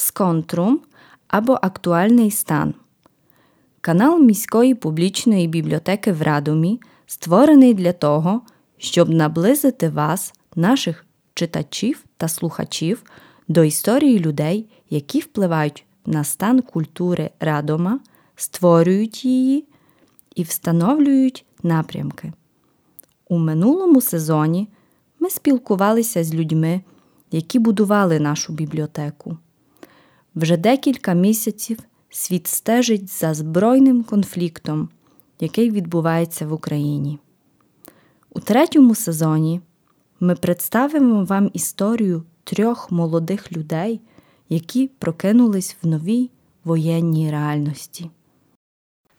Сконтрум або Актуальний стан. Канал міської публічної бібліотеки в Радомі створений для того, щоб наблизити вас, наших читачів та слухачів, до історії людей, які впливають на стан культури Радома, створюють її і встановлюють напрямки. У минулому сезоні ми спілкувалися з людьми, які будували нашу бібліотеку. Вже декілька місяців світ стежить за збройним конфліктом, який відбувається в Україні. У третьому сезоні ми представимо вам історію трьох молодих людей, які прокинулись в новій воєнній реальності.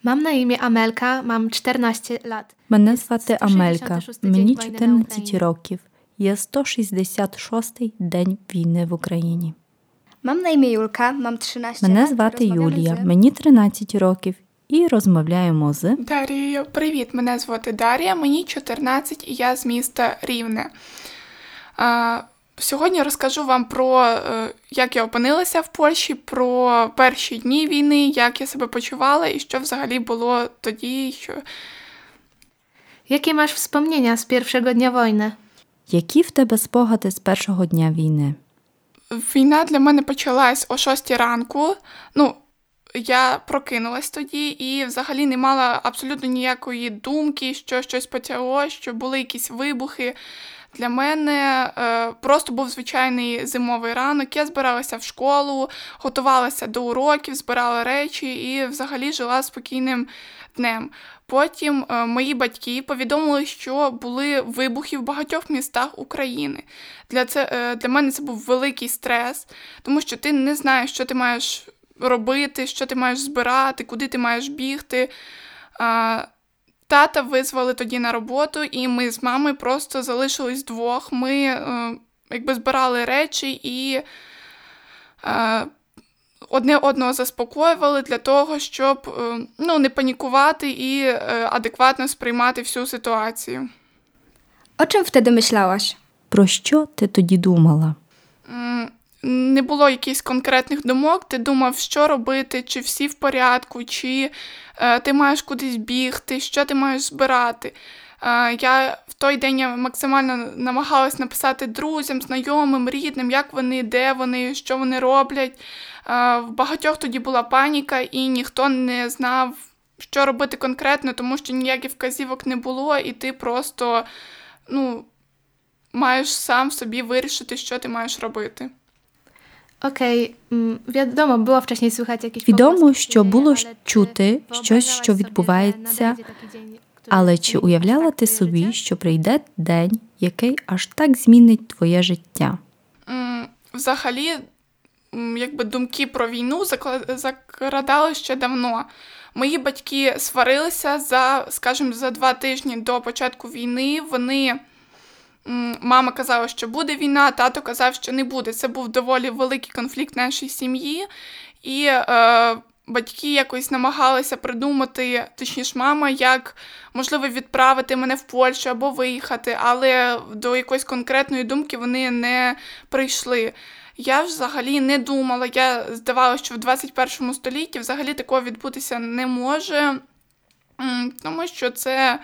Mam na imię Amelka, mam 14 lat. Мене звати Амелька, мені 14 Україні. років. Є 166-й день війни в Україні. Mam na imię Julka, mam 13 Мене звати Юлія, мені 13 років, і розмовляємо з Дарією, привіт! Мене звати Дар'я, мені 14 і я з міста Рівне. А, сьогодні розкажу вам про е, як я опинилася в Польщі, про перші дні війни, як я себе почувала і що взагалі було тоді. Що... Jakie masz wspomnienia z pierwszego dnia wojny? які в тебе спогади з першого дня війни? Війна для мене почалась о 6 ранку. Ну, я прокинулась тоді і взагалі не мала абсолютно ніякої думки, що щось почало, що були якісь вибухи. Для мене е, просто був звичайний зимовий ранок. Я збиралася в школу, готувалася до уроків, збирала речі і взагалі жила спокійним днем. Потім е, мої батьки повідомили, що були вибухи в багатьох містах України. Для, це, е, для мене це був великий стрес, тому що ти не знаєш, що ти маєш робити, що ти маєш збирати, куди ти маєш бігти. А, Тата визвали тоді на роботу, і ми з мамою просто залишились вдвох. Ми е, якби збирали речі і е, одне одного заспокоювали для того, щоб е, ну, не панікувати і е, адекватно сприймати всю ситуацію. O czym wtedy myślałaś? Про що ти тоді думала? Не було якихось конкретних думок, ти думав, що робити, чи всі в порядку, чи е, ти маєш кудись бігти, що ти маєш збирати. Е, я в той день я максимально намагалась написати друзям, знайомим, рідним, як вони, де вони, що вони роблять. Е, в багатьох тоді була паніка, і ніхто не знав, що робити конкретно, тому що ніяких вказівок не було, і ти просто ну, маєш сам собі вирішити, що ти маєш робити. Mm, wiadomo, było wcześniej słychać jakieś Відомо, що було чути щось, що відбувається, але чи уявляла ти собі, що прийде день, який аж так змінить твоє життя? Взагалі, якби думки про війну закрадали ще давно. Мої батьки сварилися за, скажімо, за два тижні до початку війни. Вони мама казала, що буде війна, тато казав, що не буде. Це був доволі великий конфлікт в нашій сім'ї, і е, батьки якось намагалися придумати, точніше, мама, як можливо відправити мене в Польщу або виїхати, але до якоїсь конкретної думки вони не прийшли. Я взагалі не думала. Я здавалося, що в 21 столітті взагалі такого відбутися не може, тому що це,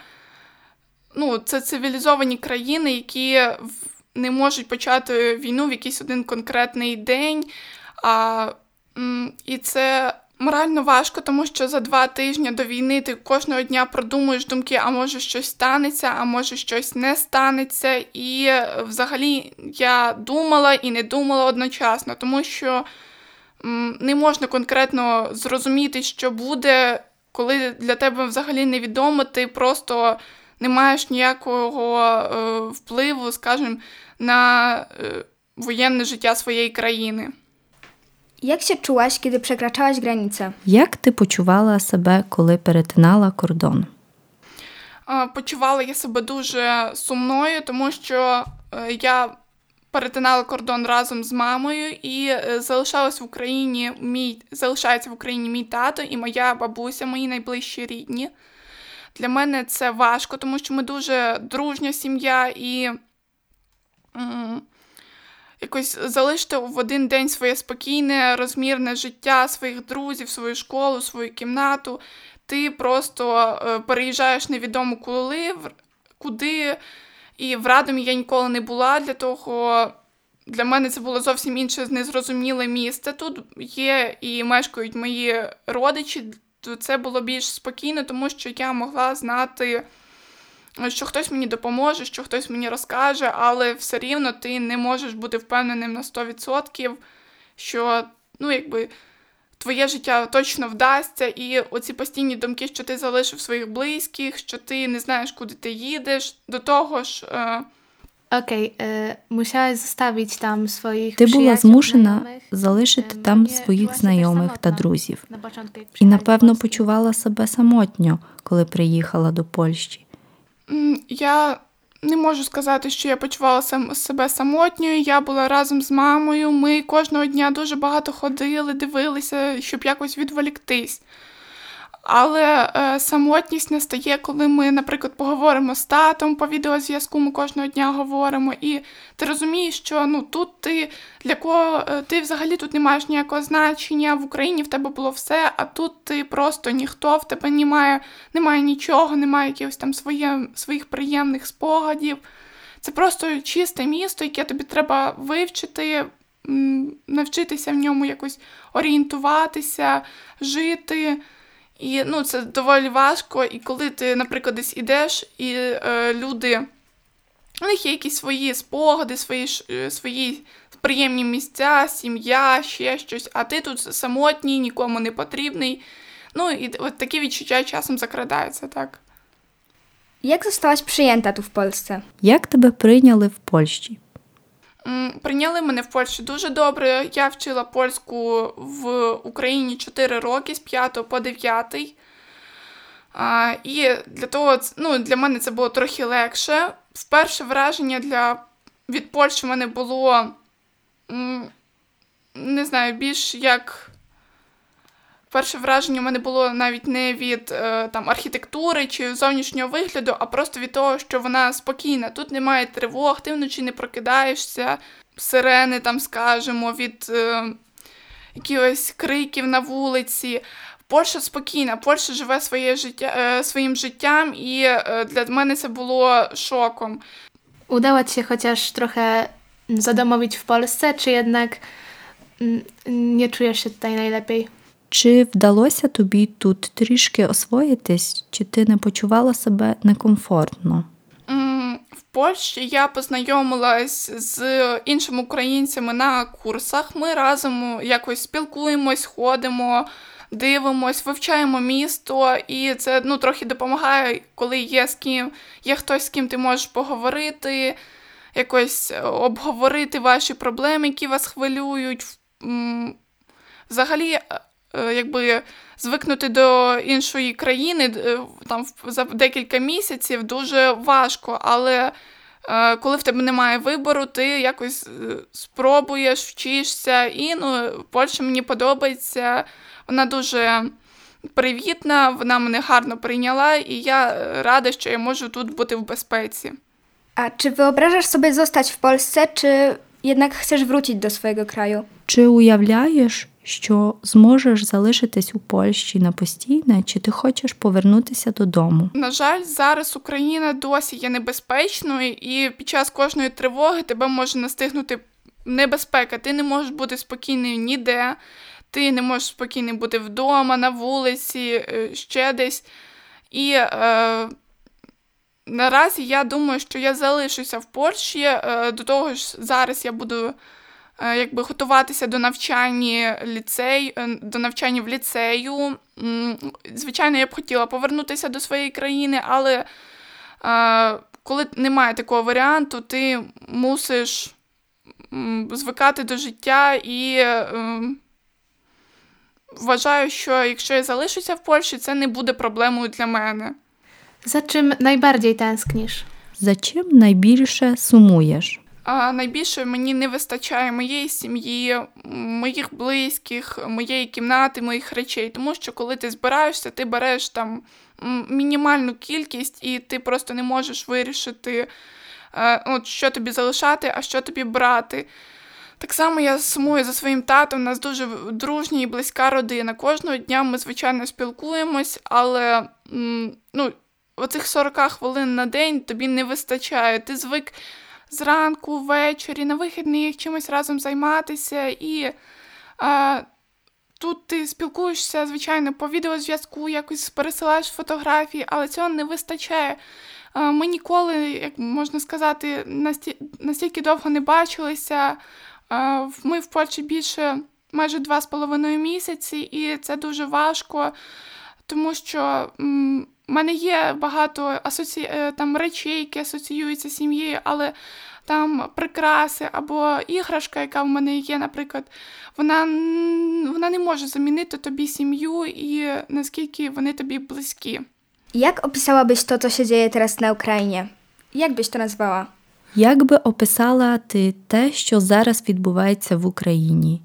ну, це цивілізовані країни, які не можуть почати війну в якийсь один конкретний день. А, і це морально важко, тому що за два тижні до війни ти кожного дня продумуєш думки, а може щось станеться, а може щось не станеться. І е, взагалі я думала і не думала одночасно, тому що не можна конкретно зрозуміти, що буде, коли для тебе взагалі невідомо, ти просто не маєш ніякого е, впливу, скажімо, на е, воєнне життя своєї країни. Jak się czułaś, kiedy przekraczałaś granicę? Як ти почувала себе, коли перетинала кордон? Е, Почувала я себе дуже сумною, тому що е, я перетинала кордон разом з мамою і е, залишалась в Україні мій залишається в Україні мій тато і моя бабуся, мої найближчі рідні. Для мене це важко, тому що ми дуже дружня сім'я і якось залишити в один день своє спокійне, розмірне життя, своїх друзів, свою школу, свою кімнату. Ти просто е, переїжджаєш невідомо коли, куди. І в Радомі я ніколи не була для того. Для мене це було зовсім інше незрозуміле місце. Тут є і мешкають мої родичі. Це було більш спокійно, тому що я могла знати що хтось мені допоможе, що хтось мені розкаже, але все рівно ти не можеш бути впевненим на 100%, що ну, якби, твоє життя точно вдасться, і оці постійні думки, що ти залишив своїх близьких, що ти не знаєш, куди ти їдеш, до того ж. Е... Okay, musiałaś zostawić там своїх Ти була змушена залишити там своїх знайомих та друзів. І напевно почувала себе самотньо, коли приїхала до Польщі. Я не можу сказати, що я почувала себе самотньою. Я була разом з мамою. Ми кожного дня дуже багато ходили, дивилися, щоб якось відволіктись. Але е, самотність настає, коли ми, наприклад, поговоримо з татом по відеозв'язку, ми кожного дня говоримо, і ти розумієш, що ну тут ти для кого е, ти взагалі тут не маєш ніякого значення, в Україні в тебе було все, а тут ти просто ніхто, в тебе немає немає нічого, немає якихось там своє, своїх приємних спогадів. Це просто чисте місто, яке тобі треба вивчити, навчитися в ньому якось орієнтуватися, жити. І ну, це доволі важко. І коли ти, наприклад, десь ідеш, і е, люди, у них є якісь свої спогади, свої е, свої приємні місця, сім'я, ще щось, а ти тут самотній, нікому не потрібний. Ну, і от такі відчуття часом закрадаються, так. Як zostałaś przyjęta tu w Polsce? Як тебе прийняли в Польщі? Прийняли мене в Польщі дуже добре. Я вчила польську в Україні 4 роки з 5 по 9. А, І для того, ну, для мене це було трохи легше. Вперше враження для, від Польщі в мене було, не знаю, більш як Перше враження в мене було навіть не від е, там архітектури чи зовнішнього вигляду, а просто від того, що вона спокійна. Тут немає тривог, ти вночі не прокидаєшся, сирени, там, скажемо, від е, якихось криків на вулиці. Польща спокійна, Польща живе своє життя, е, своїм життям, і е, для мене це було шоком. Udało ci się chociaż trochę zadomowić w Polsce, czy jednak nie czujesz się tutaj najlepiej? Чи вдалося тобі тут трішки освоїтись, чи ти не почувала себе некомфортно? В Польщі я познайомилась з іншими українцями на курсах. Ми разом якось спілкуємось, ходимо, дивимось, вивчаємо місто, і це ну, трохи допомагає, коли є з ким, є хтось, з ким ти можеш поговорити, якось обговорити ваші проблеми, які вас хвилюють. Взагалі, якби звикнути до іншої країни е, там за декілька місяців дуже важко, але е, коли в тебе немає вибору, ти якось спробуєш, вчишся. І ну, Польща мені подобається. Вона дуже привітна, вона мене гарно прийняла, і я рада, що я можу тут бути в безпеці. А чи wyobrażasz sobie zostać w Polsce, czy jednak chcesz wrócić do swojego kraju? Чи уявляєш, що зможеш залишитись у Польщі на постійне, чи ти хочеш повернутися додому? На жаль, зараз Україна досі є небезпечною, і під час кожної тривоги тебе може настигнути небезпека. Ти не можеш бути спокійною ніде, ти не можеш спокійно бути вдома, на вулиці, е, ще десь. І е, наразі я думаю, що я залишуся в Польщі. Е, до того ж, зараз я буду. Е, якби готуватися до навчання ліцей, е, до навчання в ліцею. Звичайно, я б хотіла повернутися до своєї країни, але е, коли немає такого варіанту, ти мусиш звикати до життя і вважаю, що якщо я залишуся в Польщі, це не буде проблемою для мене. За чим найбарdziej tęsknisz? За чим найбільше сумуєш? Найбільше мені не вистачає моєї сім'ї, моїх близьких, моєї кімнати, моїх речей. Тому що коли ти збираєшся, ти береш там мінімальну кількість, і ти просто не можеш вирішити, е, от, що тобі залишати, а що тобі брати. Так само я сумую за своїм татом. У нас дуже дружня і близька родина. Кожного дня ми, звичайно, спілкуємось, але ну, оцих 40 хвилин на день тобі не вистачає. Ти звик зранку, ввечері, на вихідних чимось разом займатися. І а, тут ти спілкуєшся, звичайно, по відеозв'язку, якось пересилаєш фотографії, але цього не вистачає. А, ми ніколи, як можна сказати, насті... настільки довго не бачилися. А, ми в Польщі більше майже два з половиною місяці, і це дуже важко, тому що. М- у мене є багато асоці... Е, там речей, які асоціюються з сім'єю, але там прикраси або іграшка, яка в мене є, наприклад, вона вона не може замінити тобі сім'ю і наскільки вони тобі близькі. Jak opisałabyś to, co się dzieje teraz na Ukrainie? Jak byś to nazwała? Як би описала ти те, що зараз відбувається в Україні?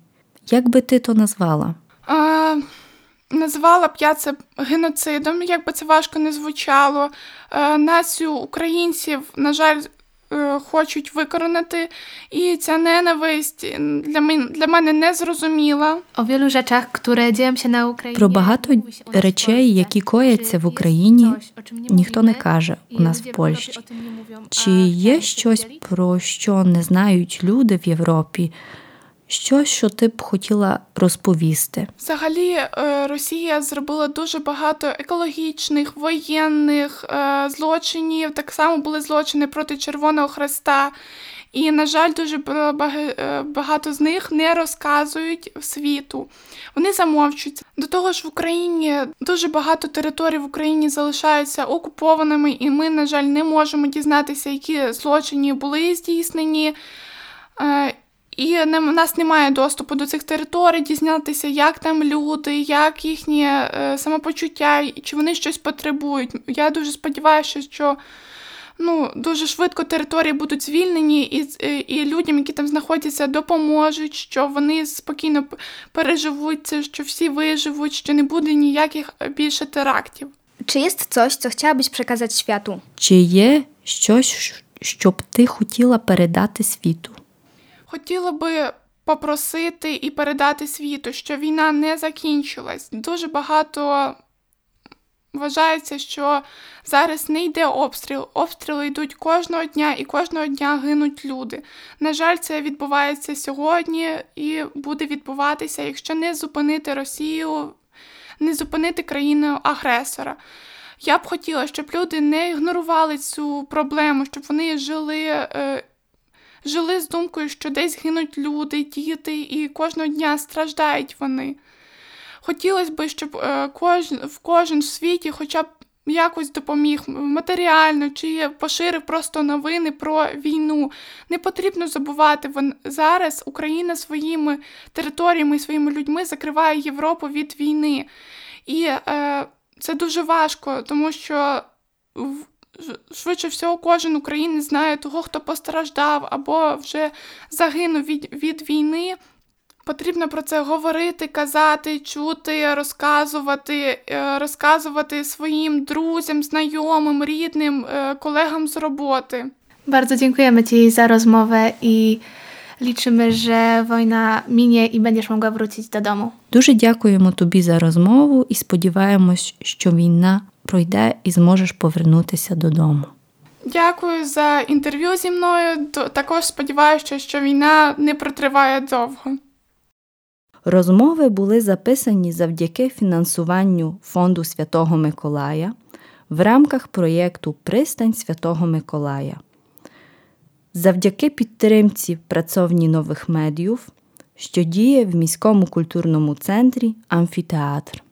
Як би ти то назвала? А, Назвала б я це геноцидом, як би це важко не звучало. Е, націю українців, на жаль, е, хочуть викоронати, і ця ненависть для мене, для мене не зрозуміла. О wielu rzeczach, które dzieją się na Україні. Про багато речей, які кояться в Україні, ніхто не каже у нас в Польщі. Чи є щось, про що не знають люди в Європі? Що, що ти б хотіла розповісти? Взагалі, е, Росія зробила дуже багато екологічних, воєнних е, злочинів. Так само були злочини проти Червоного Хреста. І, на жаль, дуже е, багато з них не розказують світу. Вони замовчуються. До того ж, в Україні дуже багато територій в Україні залишаються окупованими, і ми, на жаль, не можемо дізнатися, які злочини були здійснені. І не, у нас немає доступу до цих територій, дізнатися, як там люди, як їхнє е, самопочуття, чи вони щось потребують. Я дуже сподіваюся, що ну, дуже швидко території будуть звільнені, і, е, і людям, які там знаходяться, допоможуть, що вони спокійно переживуть це, що всі виживуть, що не буде ніяких більше терактів. Чи є coś, co chciałabyś przekazać światu? Чи є щось, що б ти хотіла передати світу? Хотіла би попросити і передати світу, що війна не закінчилась. Дуже багато вважається, що зараз не йде обстріл. Обстріли йдуть кожного дня і кожного дня гинуть люди. На жаль, це відбувається сьогодні і буде відбуватися, якщо не зупинити Росію, не зупинити країну агресора. Я б хотіла, щоб люди не ігнорували цю проблему, щоб вони жили. Е, жили з думкою, що десь гинуть люди, діти, і кожного дня страждають вони. Хотілося б, щоб е, кожен, в кожен в світі хоча б якось допоміг матеріально чи поширив просто новини про війну. Не потрібно забувати, вон, зараз Україна своїми територіями і своїми людьми закриває Європу від війни. І е, це дуже важко, тому що швидше всього, кожен українець знає того, хто постраждав або вже загинув від, від війни. Потрібно про це говорити, казати, чути, розказувати, е, розказувати своїм друзям, знайомим, рідним, е, колегам з роботи. Bardzo dziękujemy Ci za rozmowę i liczymy, że wojna minie i będziesz mogła wrócić do domu. Дуже дякуємо тобі за розмову і сподіваємось, що війна пройде і зможеш повернутися додому. Дякую за інтерв'ю зі мною. Також сподіваюся, що війна не протриває довго. Розмови були записані завдяки фінансуванню Фонду Святого Миколая в рамках проєкту Пристань Святого Миколая. Завдяки підтримці працовні нових медіїв, що діє в міському культурному центрі Амфітеатр.